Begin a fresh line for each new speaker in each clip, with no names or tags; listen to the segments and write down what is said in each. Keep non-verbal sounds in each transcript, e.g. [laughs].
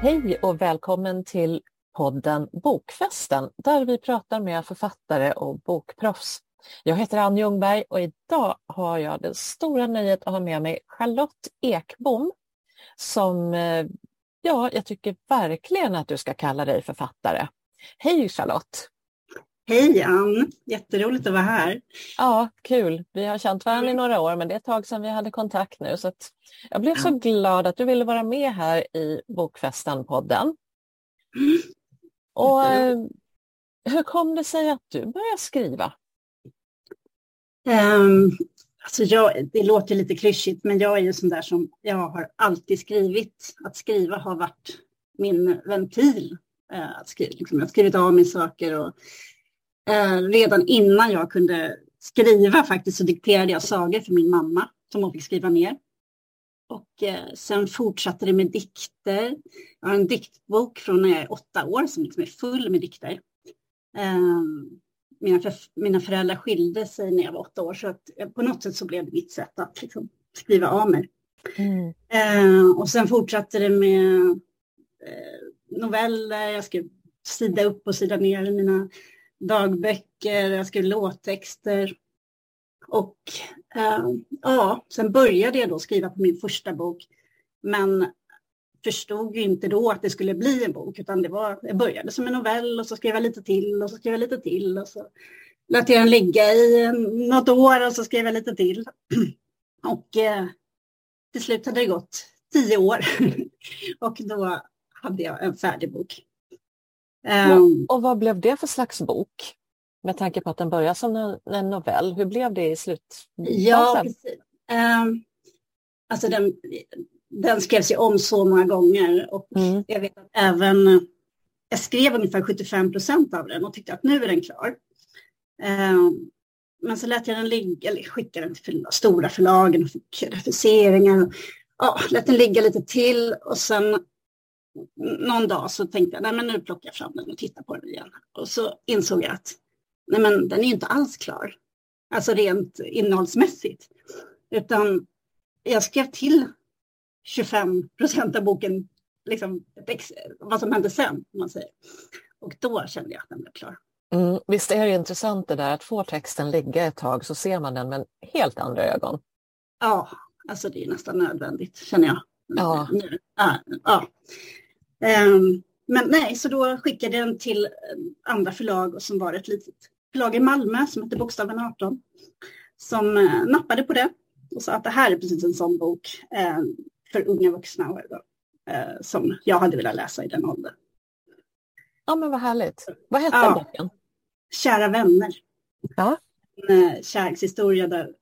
Hej och välkommen till podden Bokfesten där vi pratar med författare och bokproffs. Jag heter Ann Ljungberg och idag har jag det stora nöjet att ha med mig Charlotte Ekbom som, eh, ja, jag tycker verkligen att du ska kalla dig författare. Hej Charlotte!
Hej Ann! Jätteroligt att vara här.
Ja, kul. Vi har känt varandra i några år men det är ett tag sedan vi hade kontakt nu. Så jag blev så glad att du ville vara med här i Bokfesten-podden. Mm. Och eh, hur kom det sig att du började skriva?
Um, alltså jag, det låter lite klyschigt men jag är ju sån där som jag har alltid skrivit. Att skriva har varit min ventil. Uh, att skriva, liksom, jag har skrivit av mig saker och uh, redan innan jag kunde skriva faktiskt så dikterade jag sagor för min mamma som hon fick skriva ner. Och eh, sen fortsatte det med dikter. Jag har en diktbok från när jag är åtta år som liksom är full med dikter. Eh, mina, för, mina föräldrar skilde sig när jag var åtta år så att, eh, på något sätt så blev det mitt sätt att liksom, skriva av mig. Mm. Eh, och sen fortsatte det med eh, noveller, jag skrev sida upp och sida ner i mina dagböcker, jag skrev låttexter. Och eh, ja, sen började jag då skriva på min första bok. Men förstod ju inte då att det skulle bli en bok, utan det var, jag började som en novell och så skrev jag lite till och så skrev jag lite till och så lät jag den ligga i något år och så skrev jag lite till. [clears throat] Och eh, till slut hade det gått tio år [laughs] och då hade jag en färdig bok.
Um, och vad blev det för slags bok? Med tanke på att den börjar som en novell, hur blev det i slutfasen?
Ja, precis. Um, alltså den, den skrevs ju om så många gånger och mm. jag vet att även jag skrev ungefär 75 procent av den och tyckte att nu är den klar. Um, men så lät jag den ligga, eller skickade den till stora förlagen och fick refuseringar. Ja, lät den ligga lite till och sen någon dag så tänkte jag, nej men nu plockar jag fram den och tittar på den igen. Och så insåg jag att nej men den är inte alls klar. Alltså rent innehållsmässigt. Utan jag skrev till 25 procent av boken, liksom, vad som hände sen. Man säger. Och då kände jag att den blev klar.
Mm, visst är det intressant det där att få texten ligga ett tag så ser man den med helt andra ögon.
Ja, alltså det är nästan nödvändigt känner jag.
Ja.
ja, ja. Um, men nej, så då skickade jag den till andra förlag och som var ett litet förlag i Malmö som hette Bokstaven 18 som eh, nappade på det och sa att det här är precis en sån bok eh, för unga vuxna eh, som jag hade velat läsa i den åldern.
Ja men vad härligt. Vad hette ja. boken?
Kära vänner.
Ja.
En eh, kärlekshistoria där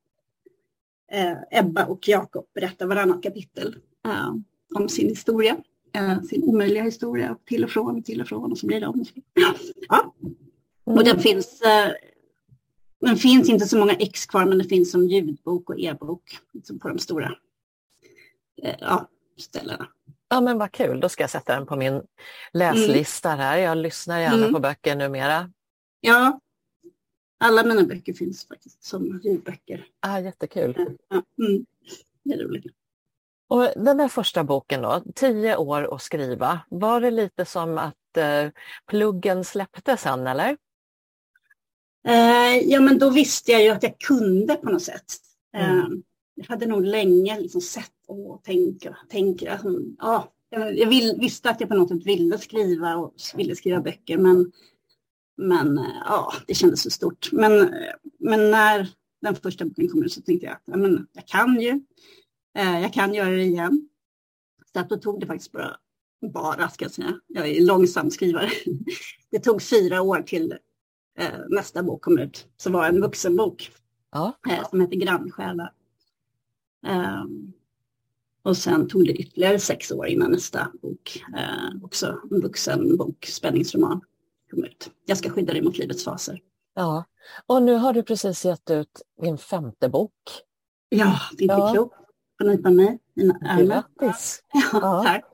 Ebba och Jakob berättar varannat kapitel om sin historia. Eh, sin omöjliga historia, till och från, till och från och så blir det om. Ja. Och den finns, eh, den finns inte så många ex kvar men det finns som ljudbok och e-bok liksom på de stora eh, ja, ställena.
Ja men vad kul, då ska jag sätta den på min läslista mm. här. Jag lyssnar gärna mm. på böcker numera.
Ja, alla mina böcker finns faktiskt som ljudböcker.
Ah, jättekul.
Ja, mm. Det är roligt.
Och den där första boken då, Tio år att skriva, var det lite som att eh, pluggen släppte sen eller?
Eh, ja, men då visste jag ju att jag kunde på något sätt. Mm. Eh, jag hade nog länge liksom sett och tänkt, tänkt alltså, ja, jag vill, visste att jag på något sätt ville skriva och ville skriva böcker, men, men eh, ja, det kändes så stort. Men, men när den första boken kom ut så tänkte jag att ja, men, jag kan ju, eh, jag kan göra det igen. Så att då tog det faktiskt bara, bara ska jag säga, jag är långsam skrivare. [laughs] Det tog fyra år till eh, nästa bok kom ut, som var en vuxenbok
ja.
eh, som heter Grannsjälar. Eh, och sen tog det ytterligare sex år innan nästa bok, eh, också en vuxenbok, spänningsroman, kom ut. Jag ska skydda dig mot livets faser.
Ja, och nu har du precis gett ut din femte bok.
Ja, det är inte ja. klokt. Får nypa mig
Grattis!
Ja, ja, [laughs] tack!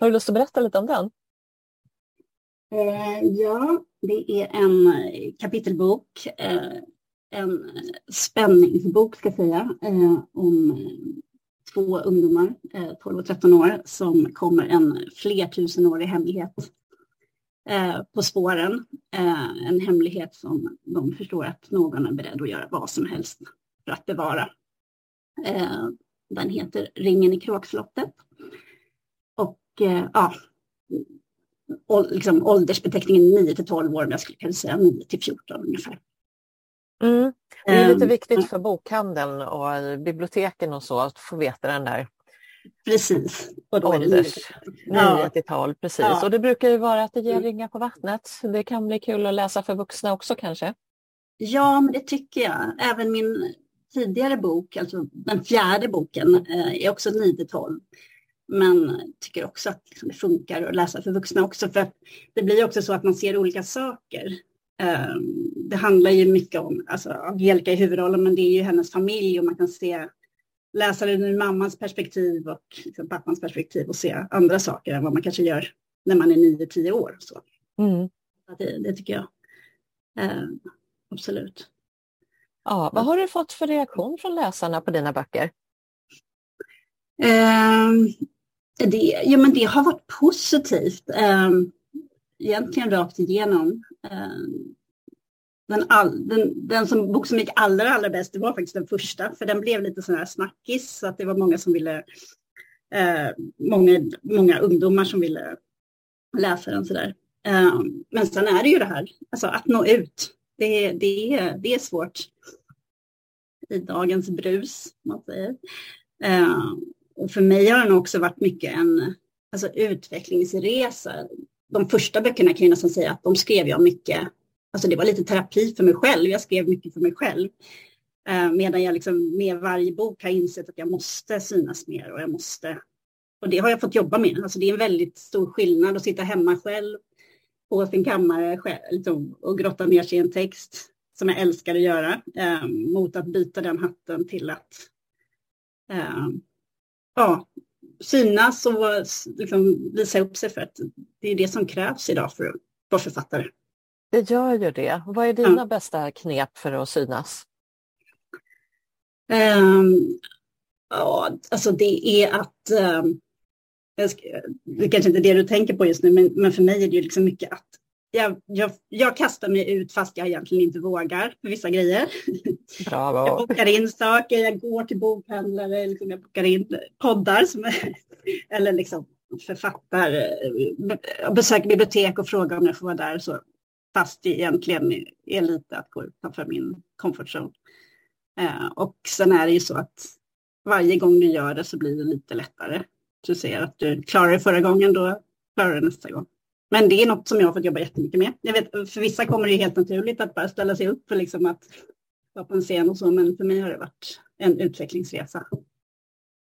Har du lust att berätta lite om den?
Eh, ja, det är en eh, kapitelbok, eh, en spänningsbok ska jag säga, om två ungdomar, 12 och 13 år, som kommer en flertusenårig hemlighet på spåren. En hemlighet som de förstår att någon är beredd att göra vad som helst för att bevara. Den heter Ringen i kråkslottet. Och ja, liksom åldersbeteckningen 9 till 12 år, men jag skulle kunna säga 9 till 14 ungefär.
Mm. Det är lite ehm, viktigt för bokhandeln och biblioteken och så att få veta den där
Precis.
Och då Ålders, 9 till 12, precis. Ja. Och det brukar ju vara att det ger mm. ringa på vattnet. Det kan bli kul att läsa för vuxna också kanske.
Ja, men det tycker jag. Även min tidigare bok, alltså den fjärde boken, eh, är också 9 till 12. Men tycker också att liksom det funkar att läsa för vuxna också. För det blir också så att man ser olika saker. Ehm, det handlar ju mycket om, alltså Angelica i huvudrollen, men det är ju hennes familj och man kan se, läsa det ur mammans perspektiv och liksom pappans perspektiv och se andra saker än vad man kanske gör när man är 9-10 år. Så. Mm. Det, det, tycker jag. Ehm, absolut.
Ja, vad har du fått för reaktion från läsarna på dina böcker?
Eh, det, ja, men det har varit positivt. eh, egentligen rakt igenom. Eh, den, all, den, den som, bok som gick allra, allra bäst, det var faktiskt den första, för den blev lite sån här snackis, så att det var många som ville, eh, många, många ungdomar som ville läsa den sådär. Eh, men sen är det ju det här, alltså att nå ut. Det, det, det är svårt i dagens brus, man säger. Eh, och för mig har den också varit mycket en alltså, utvecklingsresa. De första böckerna kan jag nästan säga att de skrev jag mycket, alltså det var lite terapi för mig själv, jag skrev mycket för mig själv. Eh, medan jag liksom med varje bok har insett att jag måste synas mer och jag måste, och det har jag fått jobba med. Alltså det är en väldigt stor skillnad att sitta hemma själv på sin kammare själv, liksom, och grotta ner sig i en text som jag älskar att göra, eh, mot att byta den hatten till att eh, ja, synas och liksom visa upp sig för att det är det som krävs idag för att vara författare.
Det gör ju det. Vad är dina ja. bästa knep för att synas?
Um, ja, alltså det är att, um, det är kanske inte är det du tänker på just nu, men, men för mig är det ju liksom mycket att jag, jag, jag, kastar mig ut fast jag egentligen inte vågar för vissa grejer.
Bravo.
Jag bokar in saker, jag går till bokhandlare, liksom jag bokar in poddar som eller liksom författar, besöker bibliotek och frågar om jag får vara där. Så, fast det egentligen är lite att gå utanför min comfort zone. Eh, och sen är det ju så att varje gång du gör det så blir det lite lättare. Du ser att du klarar det förra gången, då klarar du det nästa gång. Men det är något som jag har fått jobba jättemycket med. Jag vet, för vissa kommer det helt naturligt att bara ställa sig upp för liksom att vara på en scen och så, men för mig har det varit en utvecklingsresa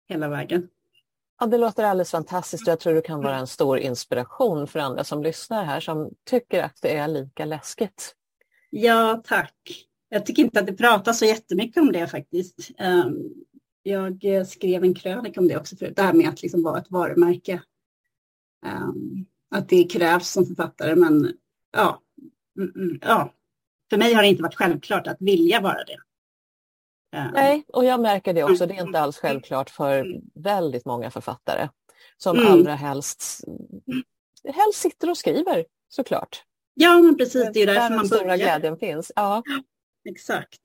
hela vägen.
Ja, det låter alldeles fantastiskt jag tror du kan vara en stor inspiration för andra som lyssnar här som tycker att det är lika läskigt.
Ja, tack. Jag tycker inte att det pratas så jättemycket om det faktiskt. Ehm, jag skrev en krönika om det också förut, det här med att liksom vara ett varumärke. Ehm, att det krävs som författare, men ja, mm, mm, ja, för mig har det inte varit självklart att vilja vara det.
Eh, Nej, och jag märker det också. Det är inte alls självklart för väldigt många författare som mm. allra helst, helst sitter och skriver såklart.
Ja, men precis. Det är därför där man
börjar. stora glädjen finns. Ja.
Exakt.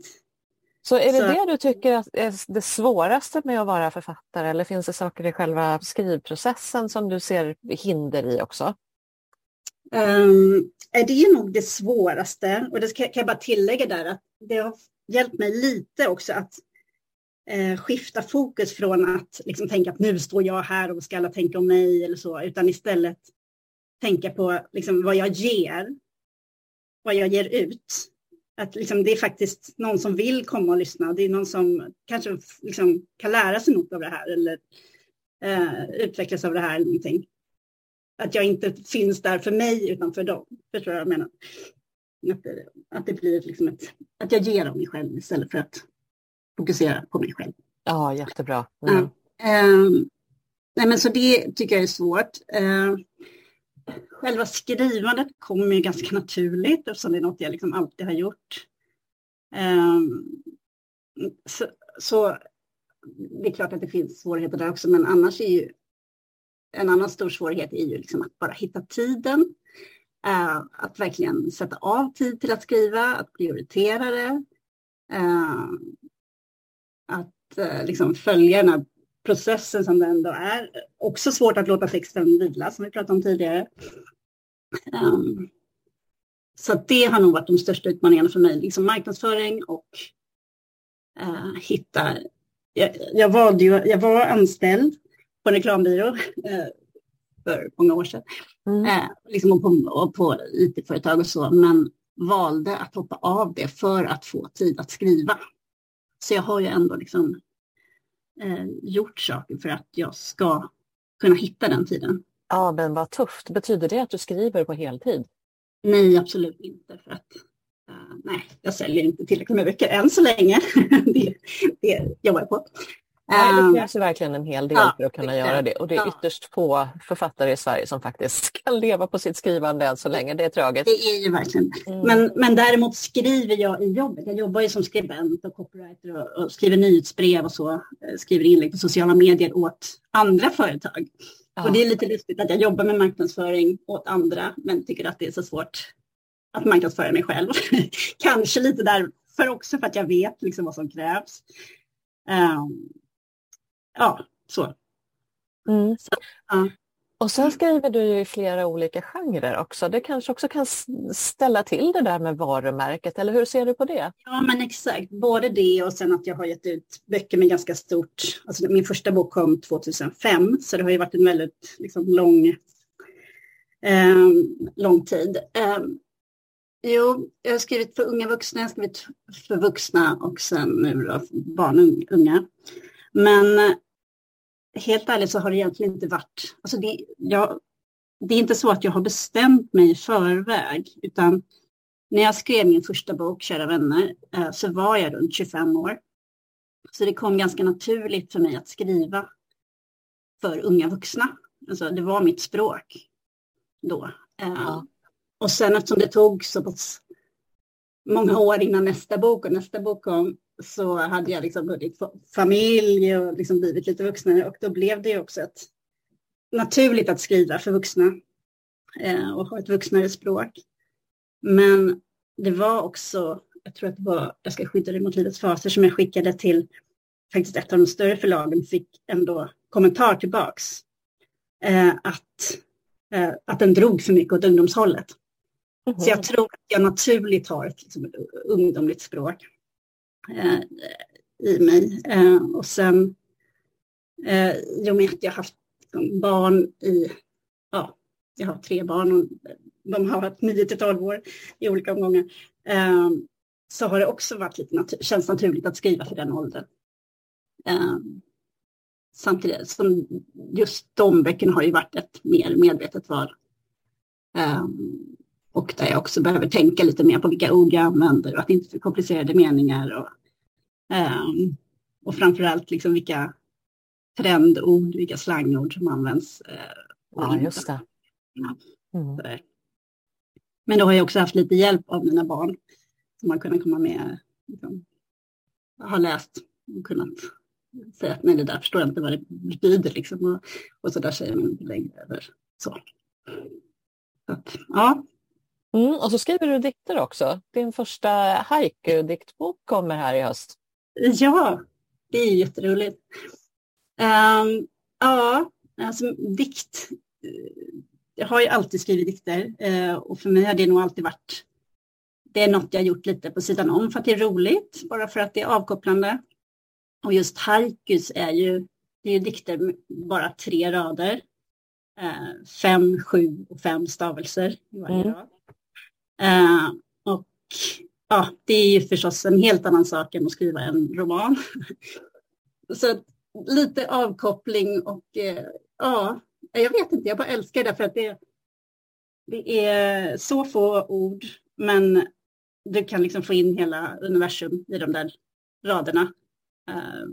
Så är det Så. det du tycker är det svåraste med att vara författare eller finns det saker i själva skrivprocessen som du ser hinder i också?
Um, det är nog det svåraste och det kan jag bara tillägga där att det har hjälpt mig lite också att eh, skifta fokus från att liksom tänka att nu står jag här och vad ska alla tänka om mig eller så, utan istället tänka på liksom, vad jag ger, vad jag ger ut att liksom, det är faktiskt någon som vill komma och lyssna. Det är någon som kanske liksom, kan lära sig något av det här eller eh, utvecklas av det här. Eller någonting. Att jag inte finns där för mig utan för dem. Förstår du vad jag menar? Att det, att det blir liksom ett, att jag ger av mig själv istället för att fokusera på mig själv.
Ja, jättebra. Mm.
Ja, eh, nej, men så det tycker jag är svårt. Eh, själva skrivandet kommer ju ganska naturligt eftersom det är något jag liksom alltid har gjort. Um, så, så, det är klart att det finns svårigheter där också, men annars är ju en annan stor svårighet är ju liksom att bara hitta tiden. Uh, att verkligen sätta av tid till att skriva, att prioritera det. Uh, att uh, liksom följa den här processen som det ändå är. Också svårt att låta texten vila, som vi pratade om tidigare. Um, så det har nog varit de största utmaningarna för mig, liksom marknadsföring och hitta... Jag, jag, valde ju, jag var anställd på en reklambyrå eh, för många år sedan. Mm. Eh, liksom och på, och på IT-företag och så, men valde att hoppa av det för att få tid att skriva. Så jag har ju ändå liksom eh, gjort saker för att jag ska kunna hitta den tiden.
Ja, men vad tufft. Betyder det att du skriver på heltid?
Nej, absolut inte. För att, uh, nej, jag säljer inte tillräckligt med böcker än så länge. [laughs] det, det jobbar jag på.
Nej, det ehm, krävs verkligen en hel del ja, för att kunna göra det och det är ja. ytterst få författare i Sverige som faktiskt [laughs] kan leva på sitt skrivande än så länge. Det är tragiskt.
Det är ju verkligen. Mm. Men, men däremot skriver jag i jobbet. Jag jobbar ju som skribent och copywriter och, och skriver nyhetsbrev och så. Eh, skriver inlägg på sociala medier åt andra företag. Ja. Och det är lite lustigt att jag jobbar med marknadsföring åt andra men tycker att det är så svårt att marknadsföra mig själv. [laughs] Kanske lite därför också för att jag vet liksom vad som krävs. Um, ja, så.
Mm. så ja. Och sen skriver du ju i flera olika genrer också. Det kanske också kan ställa till det där med varumärket, eller hur ser du på det?
Ja, men exakt. Både det och sen att jag har gett ut böcker med ganska stort... Alltså min första bok kom 2005, så det har ju varit en väldigt liksom, lång, eh, lång tid. Eh, jo, jag har skrivit för unga vuxna, jag har skrivit för vuxna och sen nu då barn och unga. Men helt ärligt så har det egentligen inte varit, alltså det, jag, det är inte så att jag har bestämt mig i förväg, utan när jag skrev min första bok, Kära vänner, eh, så var jag runt 25 år. Så det kom ganska naturligt för mig att skriva för unga vuxna. Alltså det var mitt språk då. Eh, ja. Och sen eftersom det tog så pass många år innan nästa bok och nästa bok kom så hade jag liksom hunnit få familj och liksom blivit lite vuxnare och då blev det ju också ett naturligt att skriva för vuxna eh, och ha ett vuxnare språk. Men det var också, jag tror att det var Jag ska skydda dig mot livets faser som jag skickade till faktiskt ett av de större förlagen fick ändå kommentar tillbaks eh, att, eh, att den drog för mycket åt ungdomshållet. Mm. Så jag tror att jag naturligt har ett, liksom, ungdomligt språk Eh, i mig. Eh, och sen eh, i och med att jag har haft barn i, ja, jag har tre barn och de har varit 9 till 12 år i olika omgångar. Eh, så har det också varit lite natur känns naturligt att skriva för den åldern. Eh, samtidigt som just de böckerna har ju varit ett mer medvetet val. Um, och där jag också behöver tänka lite mer på vilka ord jag använder och att inte för komplicerade meningar. Och, um, och framförallt liksom vilka trendord, vilka slangord som används. Uh,
ja, just det.
Mm. Men då har jag också haft lite hjälp av mina barn som har kunnat komma med, liksom, har läst och kunnat säga att nej, det där förstår jag inte vad det betyder liksom. Och, och så där säger man inte längre. Eller så. så att, ja,
Mm, och så skriver du dikter också. Din första haiku-diktbok kommer här i höst.
Ja, det är jätteroligt. Um, ja, alltså dikt. Jag har ju alltid skrivit dikter uh, och för mig har det nog alltid varit det är något jag gjort lite på sidan om för att det är roligt, bara för att det är avkopplande. Och just haikus är ju, det är ju dikter med bara tre rader. Uh, fem, sju och fem stavelser i varje mm. rad. Eh, och ja, det är ju förstås en helt annan sak än att skriva en roman. [laughs] Så lite avkoppling och eh, ja, jag vet inte, jag bara älskar det för att det, det är så få ord men du kan liksom få in hela universum i de där raderna. Eh,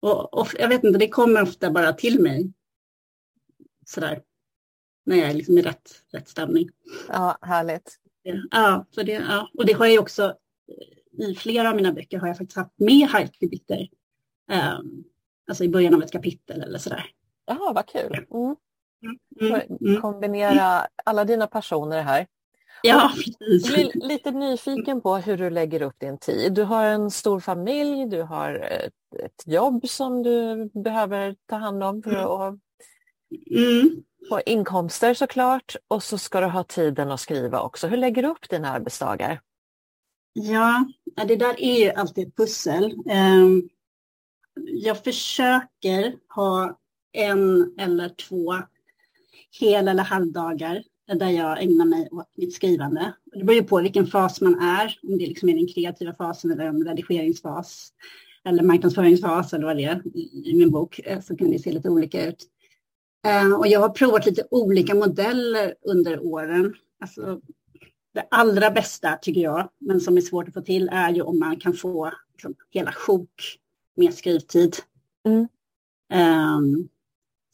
och, och, jag vet inte, det kommer ofta bara till mig sådär när jag är liksom i rätt, rätt stämning.
Ja, härligt.
Ja, så det, ja. och det har jag också i flera av mina böcker har jag faktiskt haft med haiku-dikter. Um, alltså i början av ett kapitel eller sådär.
Jaha, vad kul. Mm.
Mm, mm.
Kombinera alla dina passioner här.
Ja,
precis. Jag blir lite nyfiken på hur du lägger upp din tid. Du har en stor familj, du har ett, ett jobb som du behöver ta hand om för att
mm.
På inkomster såklart. Och så ska du ha tiden att skriva också. Hur lägger du upp dina arbetsdagar?
Ja, det där är ju alltid ett pussel. Ehm, jag försöker ha en eller två hel eller halvdagar där jag ägnar mig åt mitt skrivande. Det beror ju på vilken fas man är, om det liksom är den kreativa fasen eller en redigeringsfas eller marknadsföringsfas eller vad det är i min bok eh, så kan det se lite olika ut. Eh, och jag har provat lite olika modeller under åren. Alltså, det allra bästa tycker jag, men som är svårt att få till, är ju om man kan få liksom, hela sjok med skrivtid.
Mm.
Um,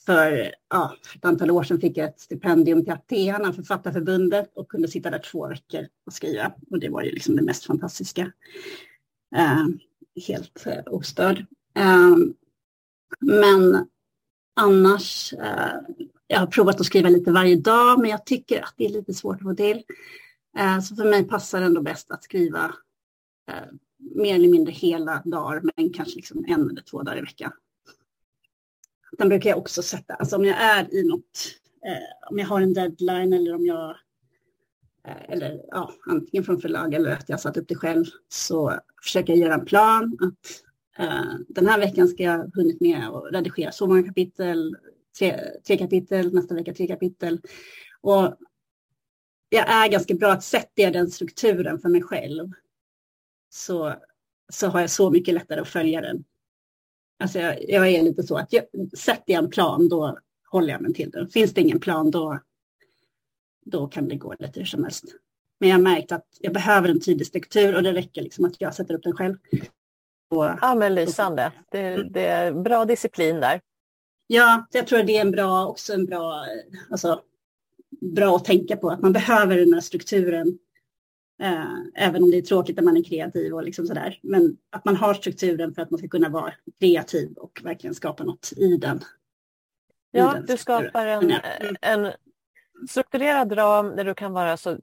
för, ja, för ett antal år sedan fick jag ett stipendium till Athena, Författarförbundet, och kunde sitta där två veckor och skriva. Och det var ju liksom det mest fantastiska. Uh, helt uh, ostörd. Uh, men annars, eh, jag har provat att skriva lite varje dag, men jag tycker att det är lite svårt att få till. Eh, så för mig passar det ändå bäst att skriva eh, mer eller mindre hela dagar, men kanske liksom en eller två dagar i veckan. Den brukar jag också sätta, alltså om jag är i något, eh, om jag har en deadline eller om jag, eh, eller ja, antingen från förlag eller att jag satt upp det själv, så försöker jag göra en plan att Eh, den här veckan ska jag ha hunnit med att redigera så många kapitel, tre, tre kapitel, nästa vecka tre kapitel. Och jag är ganska bra att sätta den strukturen för mig själv. Så, så har jag så mycket lättare att följa den Alltså jag, jag är lite så att jag, sätter jag en plan då håller jag mig till den. Finns det ingen plan då, då kan det gå lite hur som helst. Men jag har märkt att jag behöver en tydlig struktur och det räcker liksom att jag sätter upp den själv.
Ja men lysande. Det, mm. det, är bra disciplin där.
Ja, jag tror det är en bra, också en bra, alltså, bra att tänka på. Att man behöver den här strukturen Eh, även om det är tråkigt när man är kreativ och liksom sådär. Men att man har strukturen för att man ska kunna vara kreativ och verkligen skapa något i den.
Ja, den du skapar en, mm. en strukturerad ram där du kan vara så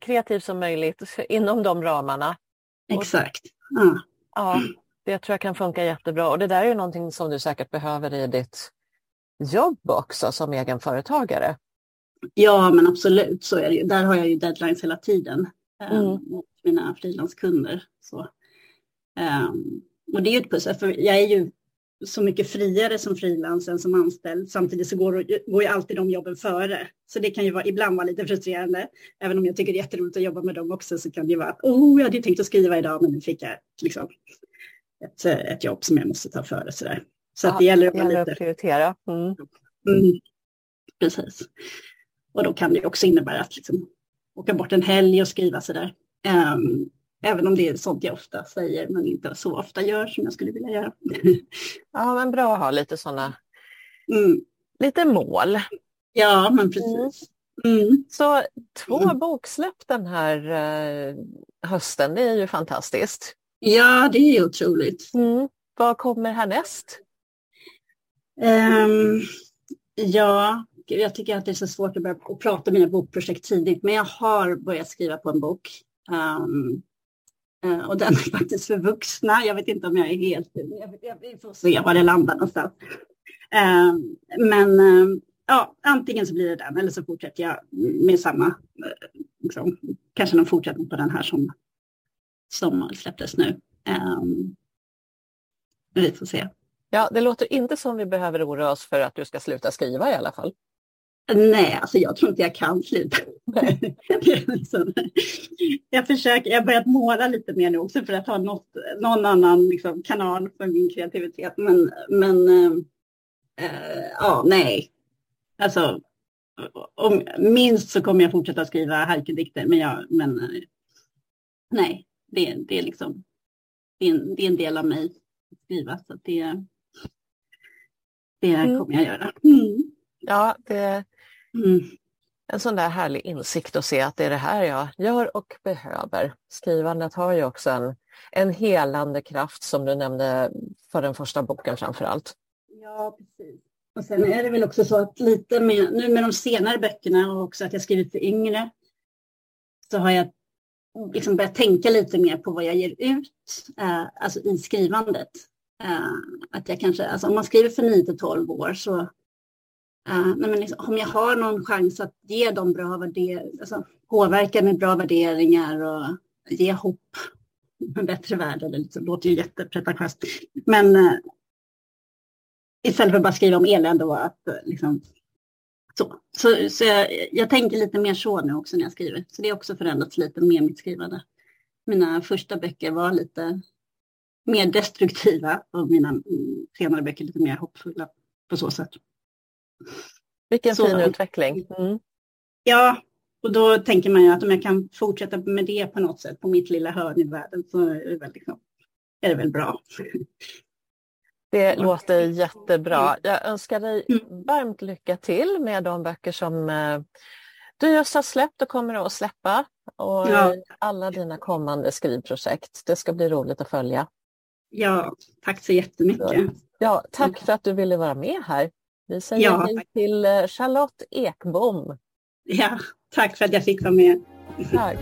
kreativ som möjligt inom de ramarna.
Exakt. Ja.
ja, det tror jag kan funka jättebra och det där är ju någonting som du säkert behöver i ditt jobb också som egenföretagare.
Ja, men absolut så är det ju. Där har jag ju deadlines hela tiden mm. Ehm, mot mina frilanskunder. Um, och det är ju ett pussel, för jag är ju så mycket friare som frilans än som anställd. Samtidigt så går, går ju alltid de jobben före. Så det kan ju vara, ibland vara lite frustrerande. Även om jag tycker det är jätteroligt att jobba med dem också så kan det ju vara att oh, jag hade tänkt att skriva idag men nu fick jag liksom ett, ett jobb som jag måste ta före. Sådär. Så ja, att det gäller att, det gäller lite...
att prioritera. Mm.
Mm, precis. Och då kan det också innebära att liksom, åka bort en helg och skriva sådär. Um, även om det är sånt jag ofta säger men inte så ofta gör som jag skulle vilja göra. [laughs]
ja, men bra att ha lite sådana,
mm.
lite mål.
Ja, men precis.
Mm. mm. Så två mm. boksläpp den här uh, hösten, det är ju fantastiskt.
Ja, det är otroligt.
Mm. Vad kommer härnäst?
Um, ja, jag tycker att det är så svårt att börja prata om mina bokprojekt tidigt, men jag har börjat skriva på en bok. Um, och den är [laughs] faktiskt för vuxna. Jag vet inte om jag är helt... Vi får se var det landar någonstans. Um, men um, ja, antingen så blir det den eller så fortsätter jag med samma, uh, liksom, kanske någon fortsättning på den här som, som släpptes nu. vi får se.
Ja, det låter inte som vi behöver oroa oss för att du ska sluta skriva i alla fall.
Nej, alltså jag tror inte jag kan sluta. [laughs] liksom, jag försöker, jag har börjat måla lite mer nu också för att ha något, någon annan liksom, kanal för min kreativitet. Men, men äh, ja, nej. Alltså, om, minst så kommer jag fortsätta skriva haiku-dikter, men, jag, men äh, nej, det, det är liksom, det är, en, det är en del av mig att skriva, så det, det mm. kommer jag göra. Mm.
Ja, det, Mm. En sån där härlig insikt att se att det är det här jag gör och behöver. Skrivandet har ju också en, en helande kraft som du nämnde för den första boken framför allt.
Ja, precis. Och sen är det väl också så att lite med, nu med de senare böckerna och också att jag skrivit för yngre så har jag liksom börja tänka lite mer på vad jag ger ut, eh, alltså i skrivandet. Eh, att jag kanske, alltså om man skriver för 9 till 12 år så eh, men liksom, om jag har någon chans att ge dem bra värderingar, alltså påverka med bra värderingar och ge hopp en bättre värld, eller liksom, det låter ju jättepretentiöst. Men eh, istället för att bara skriva om elände och att liksom, så. Så, så jag, jag, tänker lite mer så nu också när jag skriver. Så det har också förändrats lite med mitt skrivande. Mina första böcker var lite mer destruktiva och mina mm, senare böcker lite mer hoppfulla på så sätt.
Vilken så, fin utveckling. Mm.
Ja, och då tänker man ju att om jag kan fortsätta med det på något sätt på mitt lilla hörn i världen så är det väl, liksom, är det väl bra.
Det låter jättebra. Jag önskar dig mm. varmt lycka till med de böcker som eh, du just har släppt och kommer att släppa och ja. alla dina kommande skrivprojekt. Det ska bli roligt att följa.
Ja, tack så jättemycket.
Ja, tack för att du ville vara med här. Vi säger ja, hej till eh, Charlotte Ekbom.
Ja, tack för att jag fick vara med.
Tack.